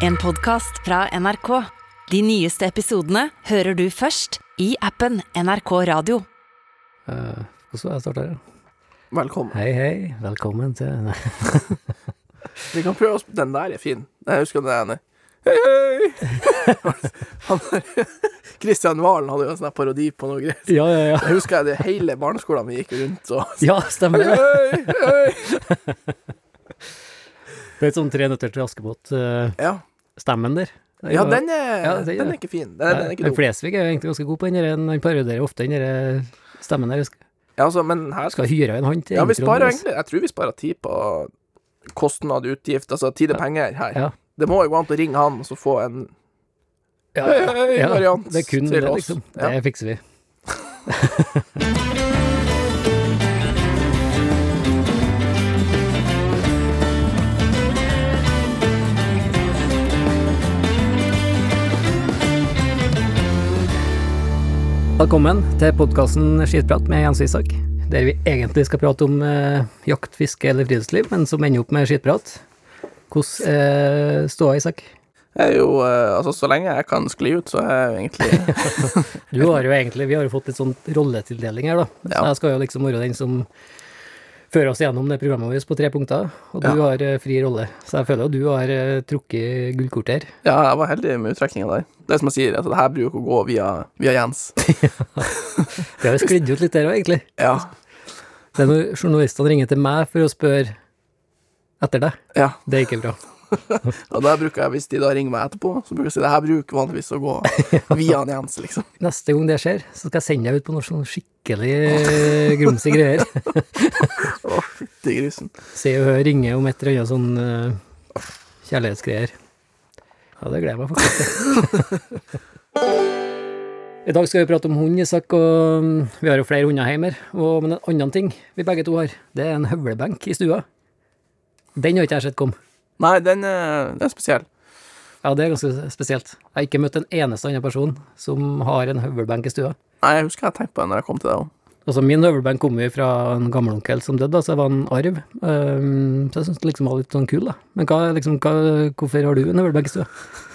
En podkast fra NRK. De nyeste episodene hører du først i appen NRK Radio. Uh, hvordan jeg starter? Velkommen. Hei, hei. Velkommen til Nei. Vi kan prøve oss Den der er fin. Jeg husker den ene. Hei, hei! Han Kristian Valen hadde jo en sånn parodi på noe greit. Ja, ja, ja. Jeg husker det hele barneskolen vi gikk rundt og Ja, stemmer det. Hei, hei! Det er et sånn Tre nøtter til Askepott. Uh, Ja. Der. ja, den er, Ja, den, den er ikke fin. Den, den er ikke dum. Flesvig er jo egentlig ganske god på den. der, Han parodierer ofte den der stemmen der. Ja, altså, men her skal hyre en hånd til Ja, vi sparer egentlig Jeg tror vi sparer tid på kostnad, utgift, altså tid og penger her. Ja. Det må jo gå an å ringe han og så få en Ja, ja, ja, variant er til det, oss. liksom. Det fikser vi. Velkommen til podkasten Skitprat med Jens Isak, der vi egentlig skal prate om eh, jakt, fiske eller friluftsliv, men som ender opp med skitprat. Hvordan eh, står Isak? Jeg er jo eh, Altså, så lenge jeg kan skli ut, så er jeg jo egentlig Du har jo egentlig, Vi har jo fått litt sånn rolletildeling her, da. Så Ja. jeg skal jo liksom være den som fører oss gjennom det programmet vårt på tre punkter, og du Ja. har eh, fri rolle. Så jeg føler at du har uh, trukket gullkort her. Ja, jeg var heldig med uttrekninga der. Det er som jeg sier, at det her bruker å gå via, via Jens. Det har jo sklidd ut litt der òg, egentlig. Ja. Det er når journalistene ringer til meg for å spørre etter deg. ja. Det er ikke bra. Og da bruker jeg, hvis de da ringer meg etterpå, så bruker jeg si det her bruker vanligvis å gå via en Jens, liksom. Neste gang det skjer, så skal jeg sende deg ut på noe sånn skikkelig eh, grumsige greier. Å, fytti grisen. Se og hør ringe om et eller annet sånn uh, kjærlighetsgreier. Ja, det gleder jeg meg faktisk til. I dag skal vi prate om hund, Isak, og mm, vi har jo flere hunder hjemme. Og, men en annen ting vi begge to har, det er en høvlebenk i stua. Den har ikke jeg sett komme. Nei, den er, den er spesiell. Ja, det er ganske spesielt. Jeg har ikke møtt en eneste annen person som har en høvelbenk i stua. Nei, jeg husker jeg tenkte på det når jeg kom til deg òg. Altså, min høvelbenk kom jo fra en gammelonkel som døde, så det var en arv. Um, så jeg syns det liksom var litt sånn kul, da. Men hva, liksom, hva, hvorfor har du en høvelbenk i stua?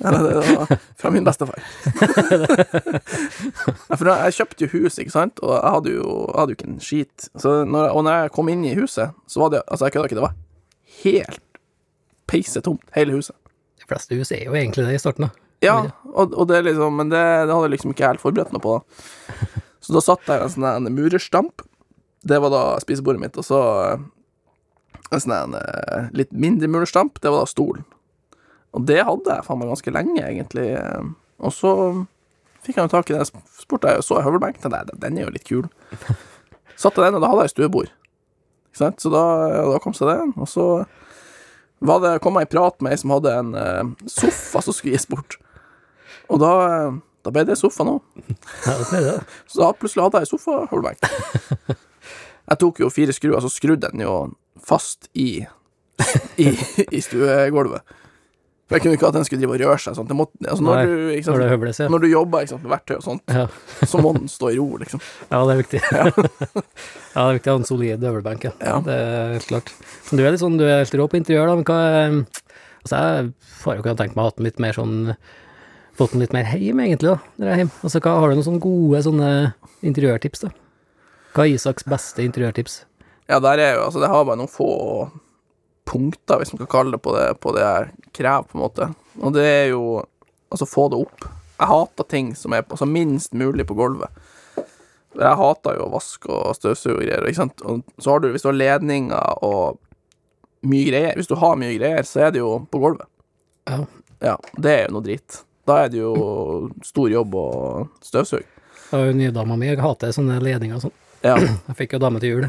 Ja, det var fra min bestefar. For jeg kjøpte jo hus, ikke sant, og jeg hadde jo, jeg hadde jo ikke en skit. Så når, og når jeg kom inn i huset, så var det Altså, jeg kødder ikke, det var helt peisetomt, hele huset. De fleste hus er jo egentlig det i starten, da. Ja, og, og det liksom Men det, det hadde jeg liksom ikke helt forberedt meg på, da. Så da satt jeg en sånn en murerstamp. Det var da spisebordet mitt, og så eh, en sånn en eh, litt mindre murerstamp, det var da stolen. Og det hadde jeg faen meg ganske lenge, egentlig. Og så fikk jeg jo tak i den, spurte jeg, så jeg høvelbenken. jeg, den er jo litt kul. Satte den, og da hadde jeg stuebord. Ikke sant? Så da, da kom seg det. og så var det, kom jeg i prat med ei som hadde en eh, sofa som skulle gis bort. Og da, eh, da ble det sofa nå. Ja, det det. Så da plutselig hadde jeg sofa holdbenk. Jeg tok jo fire skruer, så skrudde den jo fast i, i, i stuegulvet. For jeg kunne ikke at den skulle drive og røre seg sånn. Det måtte, altså når, Nei, du, ikke Når det høvles, ja. når du jobber ikke sant, med verktøy og sånt, ja. så må den stå i ro, liksom. Ja, det er viktig. ja, det er viktig å ha en solid øvelbenk, ja. Ja. Det er helt klart. Men du er litt sånn, du er helt rå på interiør, da. Men hva er- Altså, jeg har jo kunnet tenkt meg å ha den litt mer sånn Fått den litt mer hjem, egentlig, da, når jeg er hjemme. Altså, hva, har du noen sånne gode sånne interiørtips, da? Hva er Isaks beste interiørtips? Ja, der er jo, altså det har bare noen få punkter, hvis man kan kalle det på det, på det jeg krever, på en måte. Og det er jo, altså få det opp. Jeg hater ting som er på, altså minst mulig på gulvet. Jeg hater jo å vaske og støvsuge og greier, ikke sant. Og så har du, hvis du har ledninger og mye greier, hvis du har mye greier, så er det jo på gulvet. Ja. Ja, det er jo noe dritt. Da er det jo stor jobb å støvsuge. Jo Nydama mi, hater sånne ledninger og sånn. Ja. Jeg fikk jo dame til jul.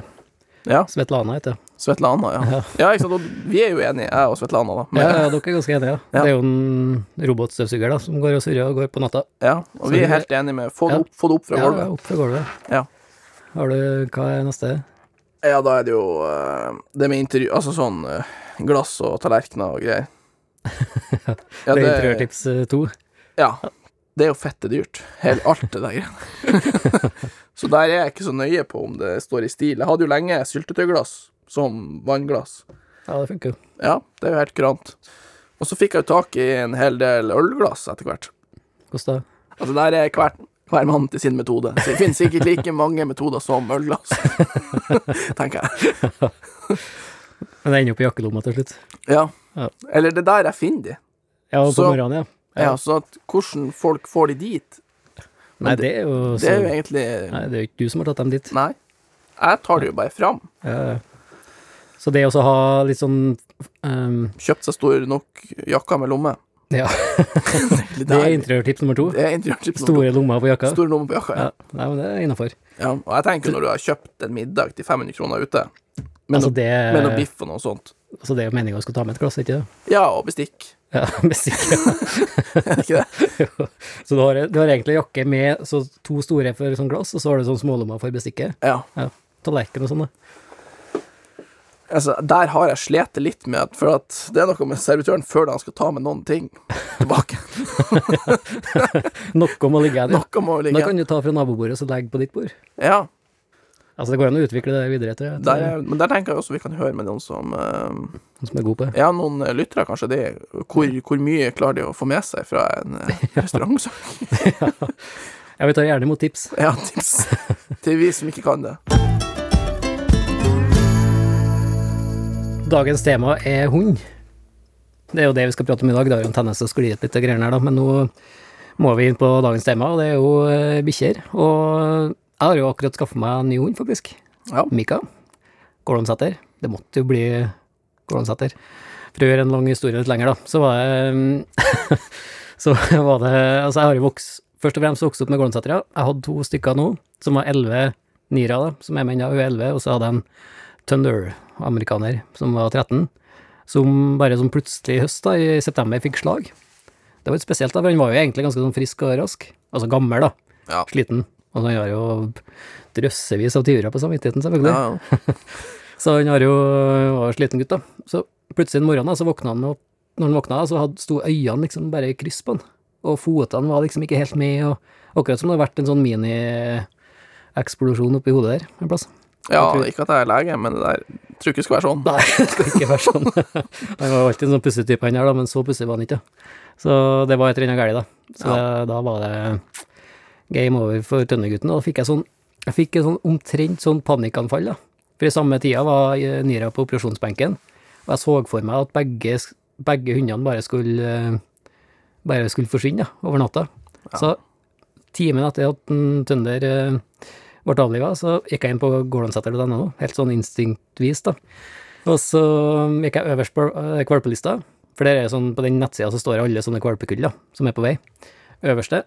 Ja. Svetlana heter hun. Svetlana, ja. Ja. Ja, ikke sant. Og vi er jo enige, jeg og Svetlana, da. Men- Ja, ja, dere er ganske enige, ja. Ja. Det er jo en robotstøvsuger da, som går og surrer og går på natta. Ja, og Så vi er helt enige med få det opp, få det opp fra Ja, gulvet. opp fra gulvet. Ja. Har du, hva er neste? Ja, da er det jo eh, det med intervju Altså sånn eh, glass og tallerkener og greier. Ja, det er interiørtips eh, to. Ja. Det er jo fette dyrt. Helt alt det der greiene. så der er jeg ikke så nøye på om det står i stil. Jeg hadde jo lenge syltetøyglass som vannglass. Ja, det funker jo. Ja, det er jo helt kurant. Og så fikk jeg jo tak i en hel del ølglass etter hvert. Hvordan da? Altså, der er hver, hver mann til sin metode. Så det finnes sikkert like mange metoder som ølglass. Tenker jeg. Men det ender opp i jakkelomma til slutt. Ja. Ja. Eller det er der jeg finner de. Ja, og på Så- morgenen, ja. Ja, så at hvordan folk får de dit, Nei, det er jo det er jo egentlig Nei, det er jo ikke du som har tatt dem dit. Nei. Jeg tar det jo bare fram. Ja. Så det å ha litt sånn um, Kjøpt seg stor nok jakke med lomme. Ja, Det, det er interiørtips nummer to. Det er interiørtips nummer Store lommer på jakka. Store lommer på jakka, ja. Ja, nei, men det er innafor. ja. Og jeg tenker når du har kjøpt en middag til 500 kroner ute, med, Altså, noe, det, med noe biff og noe sånt altså, det er jo meninga du skal ta med et glass, ikke det? Ja, og bestikk. Ja, bestikk. Er det ikke det? så du har, du har egentlig jakke med så to store for sånn glass, og så har du sånn smålommer for bestikket. Ja. Ja. Tallerken og sånn, da. Altså, der har jeg slitt litt med at For at det er noe med servitøren før han skal ta med noen ting tilbake. Noe må ligge her. Noe må jo Da ligge kan du ta fra nabobordet og legge på ditt bord. Ja. Altså, det går an å utvikle det videre, etter det. Men der tenker jeg også vi kan høre med noen som uh, Noen som er god på det. Ja, noen eh, lyttere, kanskje det. Hvor, hvor mye klarer de å få med seg fra en uh, restaurant? ja. Ja, vi tar gjerne imot tips. Ja, tips til vi som ikke kan det. Dagens tema er hund. Det er jo det vi skal prate om i dag. Det har jo en tendens til å skli ut litt av greiene her, da. Men nå må vi inn på dagens tema, og det er jo eh, bikkjer. Og jeg har jo akkurat skaffa meg en ny hund, faktisk. Ja. Mika. Gårdonsæter. Det måtte jo bli Gårdonsæter. For å gjøre en lang historie litt lenger, da, så var det Så var det Altså, jeg har jo vokst Først og fremst vokst opp med Gårdonsætere. Jeg hadde to stykker nå, som var elleve nira, da, som er med ennå. Hun er elleve, og så hadde jeg en Thunder, amerikaner, som var 13, som bare som plutselig i høst, da, i september, fikk slag. Det var litt spesielt, da, for han var jo egentlig ganske sånn frisk og rask. Altså gammel, da. Ja. Sliten. Og han har jo drøssevis av tyvere på samvittigheten, selvfølgelig. Ja, Så han har jo var sliten gutt, da. Så plutselig en morgen da, så våkna han opp Når han våkna, så hadde, sto øynene liksom bare i kryss på han. Og fotene var liksom ikke helt med, og akkurat som det hadde vært en sånn mini-eksplosjon oppi hodet der en plass. ja ikke at jeg er lege, men det der tror ikke det skal være sånn. Nei, det skal ikke være sånn. Han var alltid en sånn pussetype, han her, da, men så pussig var han ikke. Så det var et eller annet galt, da. Så det, da var det game over for Tønnegutten. Og da fikk jeg sånn Jeg fikk sånn omtrent sånn panikkanfall, da. For i samme tida var eh, Nira på operasjonsbenken, og jeg så for meg at begge, begge hundene bare skulle eh, bare skulle forsvinne da, over natta. Så timen etter at Tønder eh, ble avliva, så gikk jeg inn på gårdonsetter.no, helt sånn instinktvis, da. Og så gikk jeg øverst på kvalpelista, valpelista, for der er sånn, på den nettsida så står alle sånne valpekull da, som er på vei. Øverste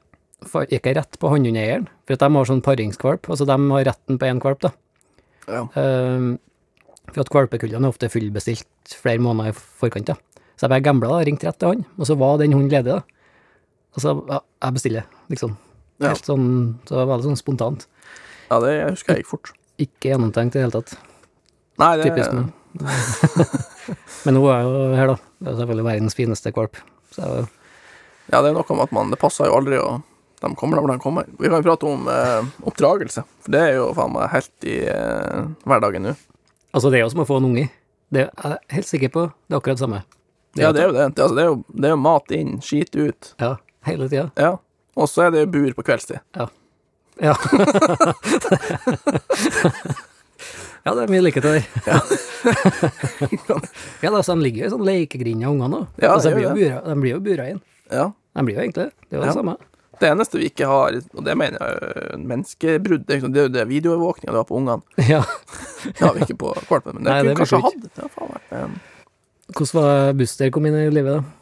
fa- gikk rett på hannhundeieren, for at de har sånn paringskvalp, altså de har retten på én kvalp, da. Ja. Um, for at valpekullene er ofte fullbestilt flere måneder i forkant, da. Så jeg bare gambla, da, ringte rett til han, og så var den hunden ledig, da. Og så, ja, jeg bestiller, liksom. Ja. Helt sånn, så var det sånn spontant. ja, det husker jeg gikk fort. Ikke gjennomtenkt i det hele tatt. Nei, det Typisk meg. Men nå er jo her, da. Det er selvfølgelig verdens fineste valp. Så Ja, det er noe med at man Det passer jo aldri, og de kommer da hvor de kommer. Vi kan jo prate om eh, oppdragelse, for det er jo faen meg helt i eh, hverdagen nå. altså, det er jo som å få en unge. Det er jeg helt sikker på. Det er akkurat det samme. Ja, det er jo det. Det, altså, det, er, jo, det er jo mat inn, skit ut. Ja, hele tida. Ja. Og så er det bur på kveldstid. Ja. Ja. ja, det er mye likhet der. Ja. ja, da, så de ligger jo i sånn lekegrind av ungene, òg. Ja, altså, det de, blir jo bura, de blir jo bura inn. Ja. De blir jo egentlig det. Det er jo Ja. det samme. Det eneste vi ikke har, og det mener jeg er menneskebrudd, det er jo det, er videoovervåkninga du har på ungene. Ja. Det har vi ikke på valpen, men det kunne vi kanskje hatt. Ja, faen Hvordan var Buster kom inn i livet, da?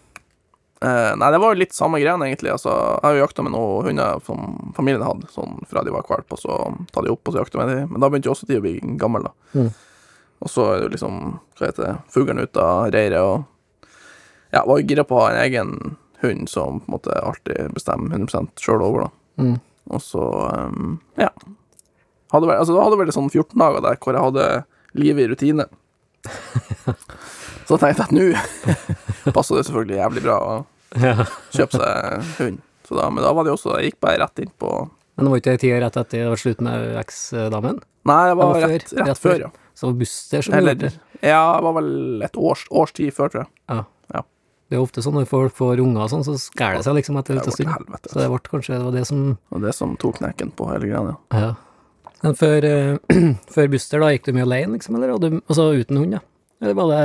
Eh, nei, det var jo litt samme greien, egentlig. Altså, jeg har jo jakta med noen hunder som familien hadde, sånn fra de var valp, og så ta de opp, og så jakta med de. Men da begynte jo også de å bli gamle, da. Mm. Og så er det liksom, hva heter det, fuglen ut av reiret, og ja, var jo gira på å ha en egen hund som på en måte alltid bestemmer 100 sjøl over, da. Mm. Og så, um, ja. Hadde vært, altså, da hadde vel sånn 14 dager der hvor jeg hadde livet i rutine. så tenkte jeg at nå passer det selvfølgelig jævlig bra å kjøpe seg hund. Så da, men da var det også Jeg gikk bare rett inn på Men det var ikke tida rett etter det var slutt med eksdamen? Nei, det var, Det var før, rett, rett, rett før, ja. Så Buster som Eller gjorde det. Ja, det var vel et års, års tid før, tror jeg. Ja. Ja. Det er ofte sånn når folk får unger og sånn, så skærer det seg liksom etter Det en stund. helvete. Så det ble kanskje det var det som Og det som tok knekken på hele greia, ja. Ja. Men før, uh, før Buster, da, gikk du mye alene, liksom, eller du, altså uten hund, ja? Eller var det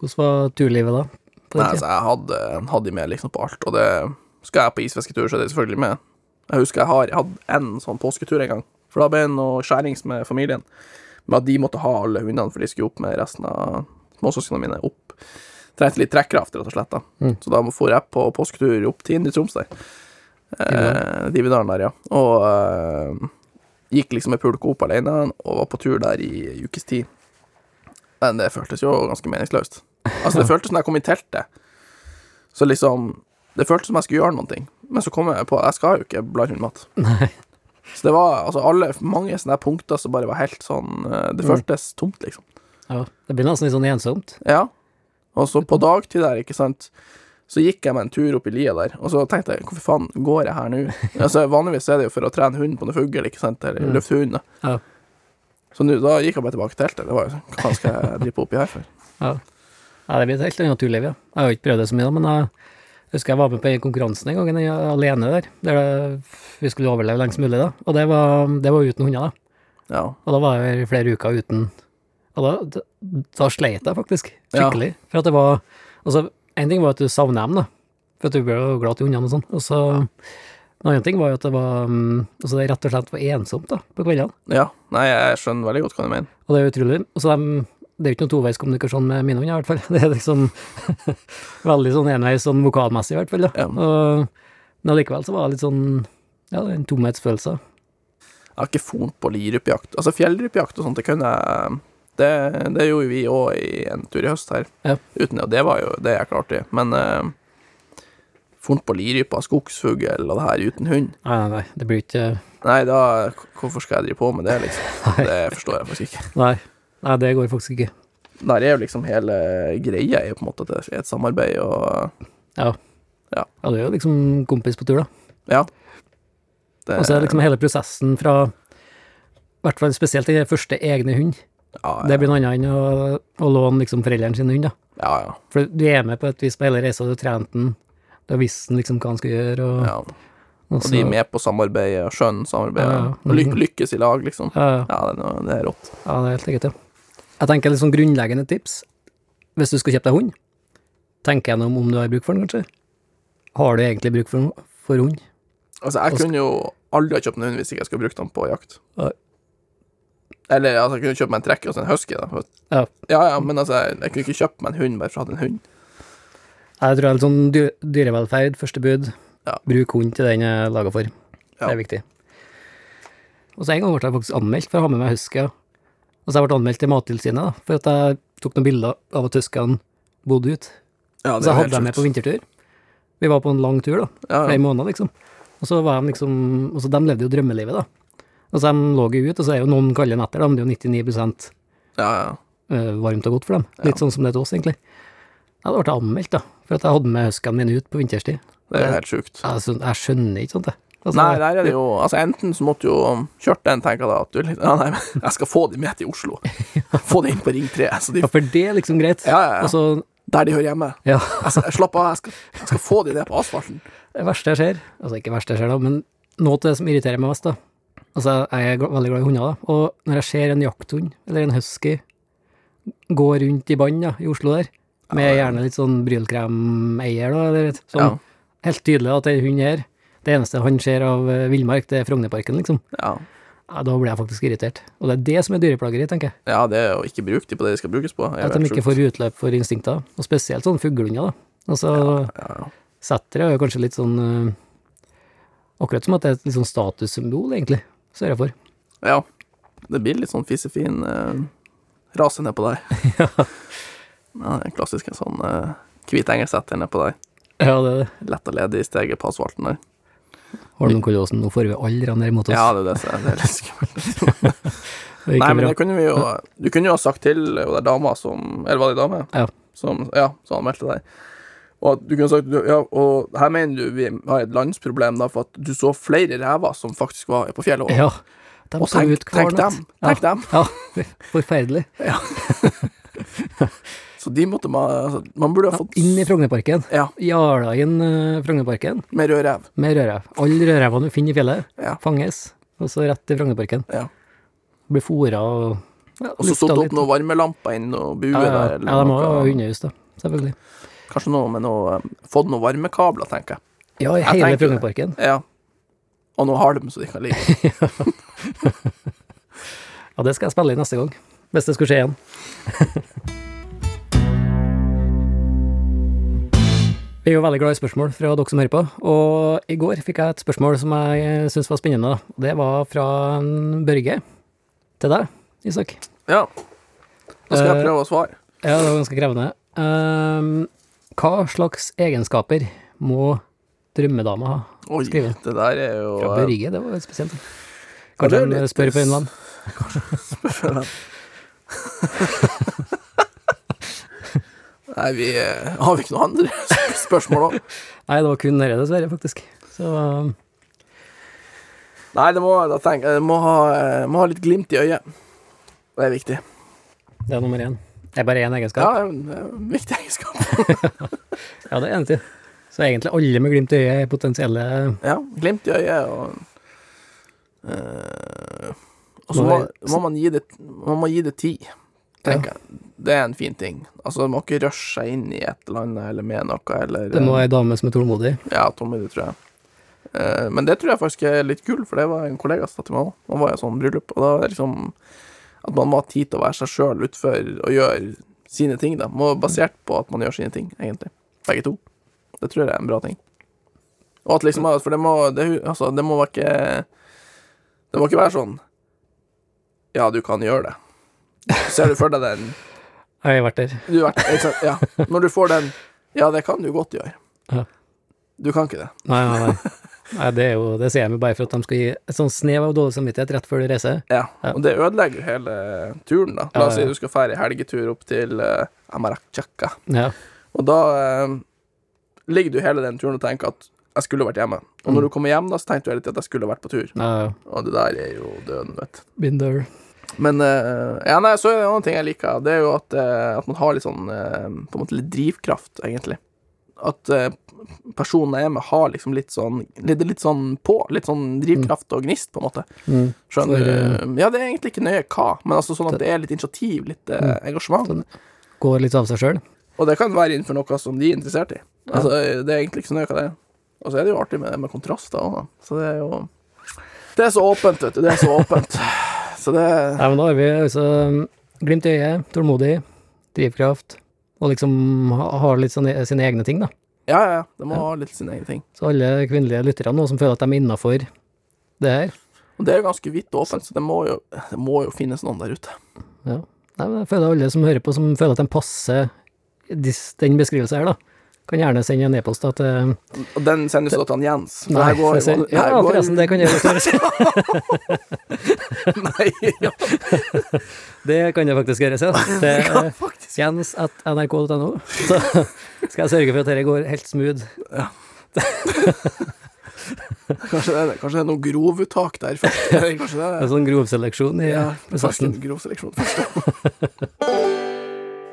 Hvordan var turlivet da? Nei, altså, jeg hadde, hadde de med liksom på alt, og det Skal jeg på isfisketur, så er det selvfølgelig med. Jeg husker jeg har jeg hadde en sånn påsketur en gang, for da ble det noe skjærings med familien. Med at de måtte ha alle hundene, for de skulle opp med resten av småsøsknene mine. Opp. Trengte litt trekkraft, rett og slett. da. Mm. Så da får jeg på påsketur opp til Indre Troms der. Eh, Dividalen der, ja. Og eh, gikk liksom med pulk opp alene, og var på tur der i en ukes tid. Men det føltes jo ganske meningsløst. Altså, det føltes som jeg kom i teltet. Så liksom Det føltes som jeg skulle gjøre noe. Men så kom jeg på Jeg skal jo ikke blande inn mat. Nei. Så det var altså alle mange sånne punkter som bare var helt sånn eh, Det Mm. føltes tomt, liksom. Ja, det blir nesten litt sånn ensomt. Ja. Og så på dagtid der, ikke sant, så gikk jeg meg en tur opp i lia der, og så tenkte jeg hvorfor faen går jeg her nå? altså, vanligvis er det jo for å trene hunden på noe fugl, ikke sant, eller Mm. løfte hunden, da. Ja. Så nu, da gikk jeg bare tilbake til teltet. Det var jo sånn, hva skal jeg drive oppi her for? Ja. ja, det blir et helt annet turliv, ja. Jeg har jo ikke prøvd det så mye, da, men jeg husker jeg var med på en konkurransen en gang, alene der, der vi skulle overleve lengst mulig, da. Og det var, det var uten hunder, da. Ja. Og da var jeg flere uker uten Og da, da, da sleit jeg faktisk, Ja. skikkelig. For at det var Altså, en ting var at du savner dem, da. For at du ble jo glad til hundene og sånn. Og så En annen ting var jo at det var mm, Altså, det rett og slett var ensomt, da, på kveldene. ja. Nei, jeg skjønner veldig godt hva du mener. Og det er utrolig. Og så dem det er jo ikke noen toveiskommunikasjon med mine hunder, i hvert fall. Det er liksom veldig sånn enveis sånn vokalmessig, i hvert fall. Ja. Og, men allikevel så var det litt sånn Ja, en tomhetsfølelse. Jeg har ikke font på lirypejakt. Altså fjellrypejakt og sånt, det kunne jeg Det, det gjorde vi òg i en tur i høst her. Ja. Uten, og det var jo det jeg klarte. Men uh, funnet på lirypa, skogsfugl og det her uten hund Nei, nei, nei, det blir ikke Nei, da Hvorfor skal jeg drive på med det, liksom? Det forstår jeg faktisk ikke. Nei, nei det går faktisk ikke. Der er jo liksom hele greia i på en måte at det er et samarbeid og Ja. Ja. Ja, du er jo liksom kompis på tur, da. Ja. Det, Og så er det liksom hele prosessen fra I hvert fall spesielt den første egne hund. Ja, Det blir noe annet enn å, å låne liksom foreldrene sine hund, da. ja, ja, For du er med på et vis på hele reisa, du har trent den, du har visst liksom hva han skal gjøre, og, ja. og de er med på samarbeidet og skjønner samarbeidet. Ja, ja. Og lyk lykkes i lag, liksom. Ja, ja. Ja, det, er noe- det er rått. Ja, det er helt eget, ja. Jeg tenker litt sånn grunnleggende tips. Hvis du skal kjøpe deg hund, tenk gjennom om du har bruk for den, kanskje. Har du egentlig bruk for, for hund? Altså, jeg kunne jo aldri ha kjøpt en hund hvis ikke jeg skulle brukt den på jakt. Nei. Eller altså, jeg kunne kjøpt meg en trekker og en husky, da. Ja. ja, ja, men altså, jeg, jeg kunne ikke kjøpt meg en hund bare for å ha en hund. Jeg tror det er litt sånn dy dyrevelferd, første bud. Ja. Bruk hund til den jeg er laga for. Ja. Det er viktig. Og så en gang ble jeg faktisk anmeldt for å ha med meg husky. Og så jeg ble anmeldt til Mattilsynet da, for at jeg tok noen bilder av at huskene bodde ut. Ja, Så jeg hadde dem med på vintertur. Vi var på en lang tur, da. Ja, flere måneder, liksom. Og så var de liksom Og så de levde jo drømmelivet, da. Og så de lå jo ut, og så er jo noen kalde netter, da, men det er jo 99 ja, ja. eh, varmt og godt for dem. Litt sånn som det er til oss, egentlig. Jeg ble anmeldt, da, for at jeg hadde med huskene mine ut på vinterstid. Det er helt sjukt. Altså, jeg skjønner ikke sånt, jeg. Altså, Nei, der er det jo Altså, enten så måtte jo kjørt den, jeg da, at du Ja, nei, men jeg skal få de med til Oslo. Få de inn på Ring 3, så de Ja, for det er liksom greit. Ja, ja, ja. Altså, Der de hører hjemme. ja, Jeg skal, slapp av, jeg skal, jeg skal få de ned på asfalten. det verste jeg ser, altså ikke verste jeg ser da, men noe av det som irriterer meg mest, da. Altså, jeg er veldig glad i hunder, da. Og når jeg ser en jakthund, eller en husky, gå rundt i bånd, i Oslo der, med gjerne litt sånn brylkremeier, da, eller sånn, Ja. helt tydelig at en hund her. Det eneste han ser av eh, villmark, det er Frognerparken, liksom. Ja. Ja, da blir jeg faktisk irritert. Og det er det som er dyreplageri, tenker jeg. ja, det er å ikke bruke de på det de skal brukes på. At de ikke får utløp for instinkter, og spesielt sånn fuglehunder, da. Altså, Ja, ja. Setter er jo kanskje litt sånn eh, Akkurat som at det er et litt sånn statussymbol, egentlig, ser jeg for. ja. Det blir litt sånn fisefin eh, rase nedpå deg. ja. Ja, en klassisk sånn uh, hvit engelsetter nedpå deg. ja, det er det. Lett og ledig steget på asfalten der. Har du noen Kollåsen? Nå får vi alle renne imot oss. Ja, det er det som er det er litt skummelt. det er Nei, men det kunne vi jo Du kunne jo ha sagt til hun der dama som Eller var det dame? Ja. Som, ja, som anmeldte deg. Og at du kunne sagt Ja, og her mener du vi har et landsproblem, da, for at du så flere rever som faktisk var på fjellet. Ja, Og tenk, tenk dem. Tenk dem. Ja, forferdelig. Så de måtte man altså, Man burde ha fått Inn i Frognerparken. Ja, Jala inn uh, Frognerparken med rød rev. med rødrev. Alle rødrevene du finner i fjellet, Ja. fanges, og så rett til Frognerparken. ja. Blir fôra og ja, Og så stått opp noen varmelamper inn og bue ja, ja. der. ja, de må ha hundehus, da. Selvfølgelig. Kanskje noe med noe um, Fått noen varmekabler, tenker jeg. Ja, i hele. Frognerparken. Ja. Og noe halm, så de kan ligge. Ja, det skal jeg spille i neste gang. Hvis det skulle skje igjen. Vi er jo veldig glad i spørsmål fra dere som hører på, og i går fikk jeg et spørsmål som jeg syntes var spennende. Det var fra Børge til deg, Isak. Ja. Da skal jeg Eh, prøve å svare. Ja, det var ganske krevende. Ehm, hva slags egenskaper må drømmedama ha? Oi, skrive. det der er jo Fra eh, Børge, det var litt spesielt. Kanskje er en litt- spør for en venn? Nei, vi eh, Har vi ikke noen andre spørsmål òg? Nei, det var kun dette, dessverre, faktisk. Så um, Nei, det må, tenker det må, ha, eh, må ha litt glimt i øyet. Det er viktig. det er nummer én. Det er bare én egenskap. en- det er en viktig egenskap. Ja, det er enig. Så egentlig alle med glimt i øyet er potensielle Ja, glimt i øyet og øh, Og så Må må, man gi det Man må gi det tid, tenker jeg. Det er en fin ting. Altså, du må ikke rushe seg inn i et eller annet eller med noe, eller Det må være ei dame som er tålmodig. Ja, tålmodig, tror jeg. Eh, men det tror jeg faktisk er litt kult, for det var en kollega som sa til meg òg. Han var i et sånn bryllup, og da var det liksom At man må ha tid til å være seg sjøl utfor og gjøre sine ting, da. Må Basert på at man gjør sine ting, egentlig. Begge to. Det tror jeg er en bra ting. Og at liksom For det må det, altså, det må ikke Det må ikke være sånn Ja, du kan gjøre det. Ser du for deg den Jeg har vært der. du har vært, ikke sant? Ja. Når du får den Ja, det kan du godt gjøre. Ja. Du kan ikke det. Nei, nei, nei. nei det, er jo, det sier jeg med bare for at de skal gi et sånn snev av dårlig samvittighet rett før de reiser. Ja, Ja. og det ødelegger hele turen, da. La oss ja. si du skal dra i helgetur opp til uh, Amarakchaka, Ja. og da uh, ligger du hele den turen og tenker at jeg skulle vært hjemme. Og Mm. når du kommer hjem, da, så tenkte du hele tida at jeg skulle vært på tur. ja. Og det der er jo døden, vet. Been there. Men uh, ja, nei, så er det en annen ting jeg liker. Det er jo at, uh, at man har litt sånn eh, På en måte litt drivkraft, egentlig. At uh, personen jeg er med, har liksom litt sånn litt, litt sånn på. Litt sånn drivkraft og gnist, på en måte. Mm. Skjønner For, du? Ja, det er egentlig ikke nøye hva, men altså sånn at det er litt initiativ, litt mm. engasjement. Den Går litt av seg sjøl. Og det kan være innenfor noe som de er interessert i. Altså, det er egentlig ikke så nøye hva det er. Og så er det jo artig med, med kontraster òg. Så det er jo Det er så åpent, vet du. Det er så åpent. Så det Nei, men da har vi altså glimt i øyet, tålmodig, drivkraft, og liksom har litt sånne, sine egne ting, da. Ja, ja, ja. De må ha litt sine egne ting. Så alle kvinnelige lyttere nå som føler at de er innafor det her Og det er jo ganske vidt åpent, så det må jo, det må jo finnes noen der ute. ja. Nei, men Jeg føler alle som hører på, som føler at de passer den beskrivelsen her, da, kan gjerne sende en e-post til Og den sendes da til han Jens. Nei, her går- ser, ja, her ja, går- forresten, det kan jeg gjøre. Nei, ja, Det kan jeg faktisk gjøre, ja. Det er jens at nrk.no. Så skal jeg sørge for at dette går helt smooth. Kanskje det, er det. kanskje det er noe grovuttak der først. Kanskje det En er sånn grovseleksjon i ja, prosessen. grov seleksjon først.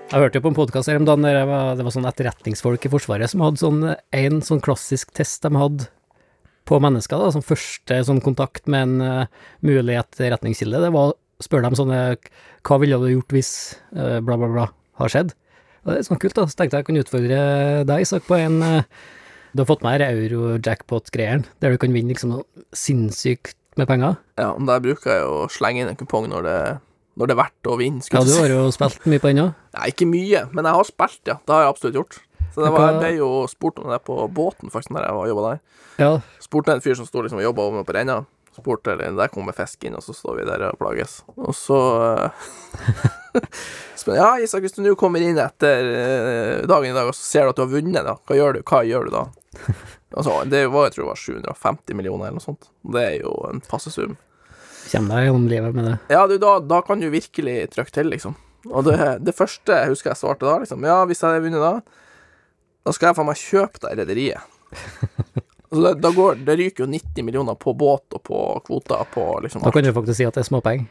Jeg hørte jo på en podkast her om dagen der det var sånn etterretningsfolk i Forsvaret som hadde sånn en sånn klassisk test de hadde på mennesker, da, som første sånn kontakt med en uh, mulig etterretningskilde. Det var å spørre dem sånne Hva ville du gjort hvis uh, bla, bla, bla har skjedd? Og det er sånn kult, da. Så tenkte jeg jeg kunne utfordre deg, Isak, på en uh, Du har fått med her euro-jackpot-greieren, der du kan vinne liksom noe sinnssykt med penger. Ja, men der bruker jeg å slenge inn en kupong når det, når det er verdt å vinne. Ja, du har jo spilt mye på den òg. Nei, ikke mye, men jeg har spilt, ja. Det har jeg absolutt gjort. Så det var, jeg ble jo spurt om det på båten, faktisk, når jeg jobba der. Ja, Spurte en fyr som sto liksom og jobba over på renna. Spurte, eller der kommer fisk inn, og så står vi der og plages. Og så eh, spør Ja, Isak, hvis du nå kommer inn etter eh, dagen i dag, og så ser du at du har vunnet, da, hva gjør du, hva gjør du da? Altså, det var, jeg tror det var 750 millioner eller noe sånt. Det er jo en passe sum. Kommer deg gjennom livet med det. Ja, du, da, da kan du virkelig trykke til, liksom. Og det, det første jeg husker jeg svarte da, liksom Ja, hvis jeg hadde vunnet da, da skal jeg faen meg kjøpe deg rederiet. Altså, det, da går, det ryker jo 90 millioner på båt og på kvoter på liksom Da kan du faktisk si at det er småpenger.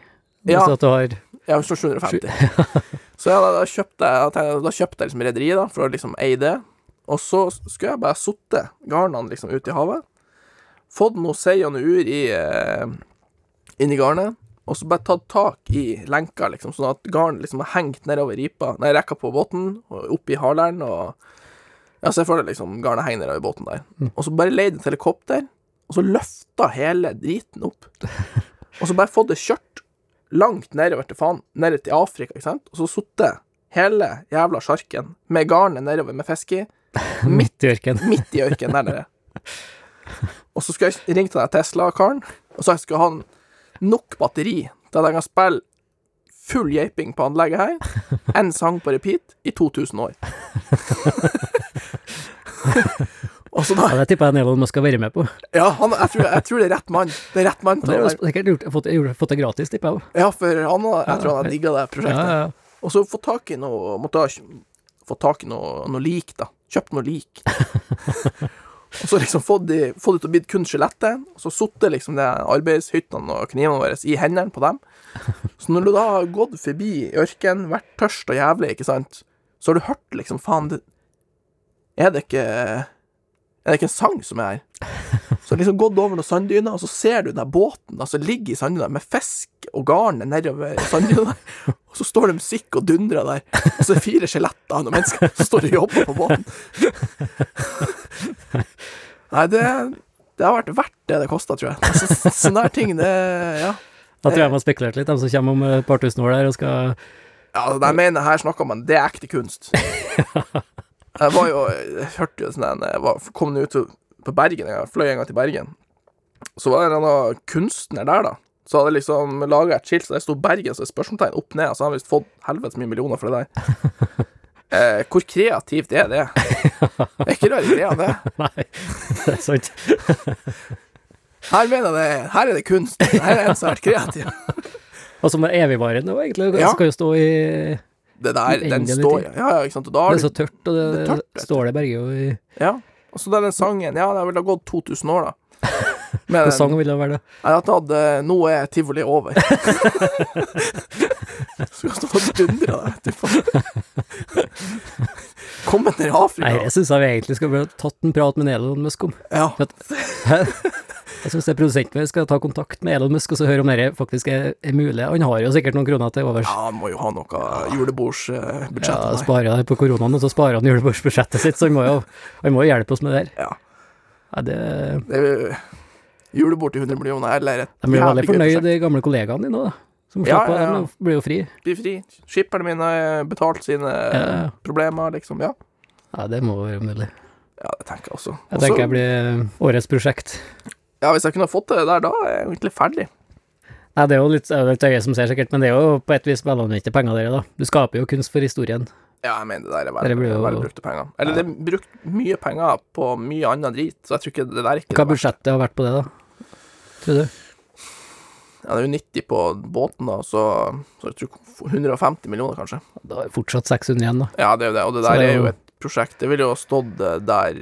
Ja. Altså at du har Ja, så 750. så ja, da, da kjøpte jeg, da kjøpte jeg liksom rederiet, da, for å liksom eie det. Og så skulle jeg bare sotte garnene liksom ut i havet. Fått noe sei og noe ur i, eh, inni garnet. Og så bare tatt tak i lenka, liksom, sånn at garnet liksom har hengt nedover ripa, nei, rekka på båten, og opp i haleren, og Ja, se for deg liksom garnet henger nedover båten der. Og så bare leid et helikopter, og så løfta hele driten opp. Og så bare fått det kjørt langt nedover til faen, nede til Afrika, ikke sant, og så sittet hele jævla sjarken med garnet nedover med fisk i, midt i ørkenen. midt i ørkenen der nede. Og så skulle jeg ringe til den Tesla-karen, og så skulle han nok batteri til at jeg kan spille full japing på anlegget her, én sang på repeat, i 2000 år. og da Ja, det tipper jeg Elon Musk skal være med på. Ja, han, jeg, tror, jeg tror det er rett mann. Det er rett mann til å sikkert gjort, fått, fått det gratis, tipper jeg òg. Ja, for han jeg tror han har digga det prosjektet. ja, ja. Og så få tak i noe ha få tak i noe, noe lik, da. Kjøpt noe lik. og så liksom fått de, fått det til å bli kun skjelettet, og så sittet liksom det arbeidshyttene og knivene våre i hendene på dem. Så når du da har gått forbi ørkenen, vært tørst og jævlig, ikke sant, så har du hørt liksom faen Er det ikke Er det ikke en sang som er her? Så har liksom gått over noen sanddyner, og så ser du den båten som ligger i sanddyna med fisk og garnet nedover sanddyna. Og så står det musikk og dundrer der. Og så er det fire skjeletter av noen mennesker som står og jobber på båten. Nei, det, det har vært verdt det det kosta, tror jeg. Altså, sånne her ting, det Ja. Da tror jeg man har spekulert litt, de som kommer om et par tusen år der og skal Ja, altså, jeg mener, her snakker man Det er ekte kunst. Jeg var jo Jeg hørte jo sånn en kom nå ut på Bergen, jeg fløy en gang til Bergen. Så var det en annen kunstner der, da. Så hadde liksom laga et skilt så det sto Bergen, så det er spørsmålstegn opp ned. Så han har visst fått helvetes mye millioner for det der. Eh, hvor kreativt er det? Det er ikke rare greia, det. Nei, det er sant. Her mener jeg det Her er det kunst. Her er en som har vært kreativ. Og som er evigvarende òg, egentlig. Det skal jo stå i Det der, den står. Ja, ja, ikke sant. Og da Det er så tørt, og det, det tørt, står det berger jo i Ja. Og så da den sangen Ja, det har vel gått 2000 år, da. Hvilken En sang vil det være da? Jeg tatt eh, Nå er tivoli over. Skulle stått og dundra der, faen. Kommet ned i Afrika. Nei, jeg syns vi egentlig skal bli tatt en prat med Elon Muskom. Ja. Jeg syns produsenten vår skal ta kontakt med Elon Musk og så høre om det faktisk er, er mulig. Han har jo sikkert noen kroner til overs. ja, han må jo ha noe julebordsbudsjett. Ja, sparer på koronaen, og så sparer han julebordsbudsjettet sitt, så han må jo han må jo hjelpe oss med det her. Ja. Ja, det, Det julebord til 100 millioner, eller et de blir veldig fornøyd, de gamle kollegaene dine da. Som Ja, slapper ja, ja. de blir jo fri. Blir fri. Skipperne mine har betalt sine Ja, problemer, liksom. Ja. Ja, det må være mulig. ja, det tenker jeg også. Jeg tenker jeg blir årets prosjekt. Ja, hvis jeg kunne fått det der, da er jeg egentlig ferdig. Nei, det er jo litt, det er jo et øye som ser sikkert, men det er jo på et vis velanvendte penger, dere, da. Du skaper jo kunst for historien. Ja, jeg mener det der er veldig vel, jo- vel brukte penger. Eller det er brukt mye penger på mye annen drit, så jeg tror ikke det der er ikke Hva budsjettet har vært på det, da? Tror du? Ja, det er jo 90 på båten, da, så, så jeg tror 150 millioner, kanskje. Da er det fortsatt 600 igjen, da. Ja, det er jo det, og det der det er er jo jo- et prosjekt. Det ville jo stått eh, der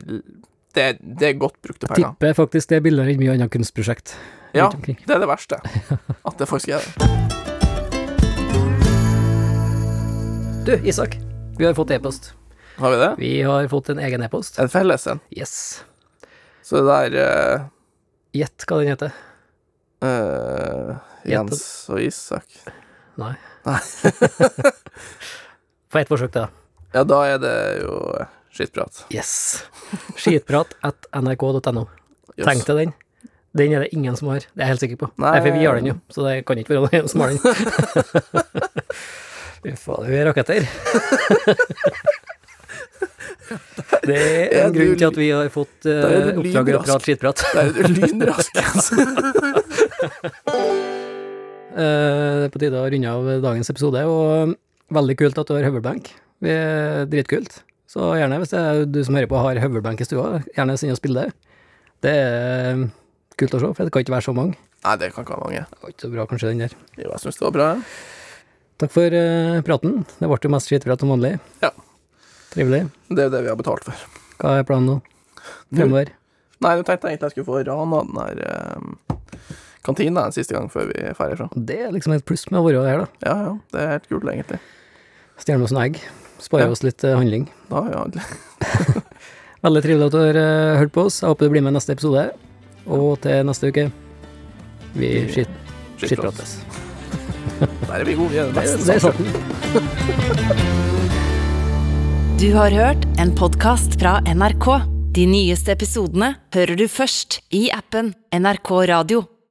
Det, det er godt brukte penger. Tipper faktisk det er billigere enn mye annet kunstprosjekt Ja, det er det verste. At det faktisk er det. Du, Isak. Vi har fått e-post. Har vi det? Vi har fått en egen e-post. En felles en. Yes. Så det der uh... Gjett hva den heter. Uh, Jens og Isak Nei. Nei. Få ett forsøk til, da. Ja, da er det jo eh, skittprat. Yes. Skitprat at nrk.no. Yes. Tenk deg den. Den er det ingen som har, det er jeg helt sikker på. Nei. For vi har den jo, så det kan ikke være noen som har den. Fy faen, vi er raketter. Det er en grunn til at vi har fått uh, du oppdraget å prate skitprat. Der er du lynrask, altså. Eh, Det er på tide å runde av dagens episode, og veldig kult at du har høvelbenk. Det er dritkult. Så gjerne, hvis det er du som hører på har høvelbenk i stua, gjerne send oss bilde. Det er kult å se, for det kan ikke være så mange. Nei, det kan ikke være mange. Det var ikke så bra, kanskje, den der. Jo, jeg syns det var bra. Takk for uh, praten. Det ble jo mest skitprat som vanlig. Ja. Trivelig. Det er det vi har betalt for. Hva er planen nå? Fremover? Nei, nå tenkte jeg egentlig jeg skulle få rana den der eh, kantina en siste gang før vi drar herfra. Det er liksom et pluss med å være her, da. Ja, ja, det er helt kult, egentlig. Stjerne med oss noen egg. Sparer Ja. oss litt eh, handling. Ja, ja. vi. Veldig trivelig at du har eh, hørt på oss. Jeg håper du blir med neste episode. Og til neste uke Vi skitt, skittprates. Der er vi gode. Vi er det beste. Du har hørt en podkast fra NRK. De nyeste episodene hører du først i appen NRK Radio.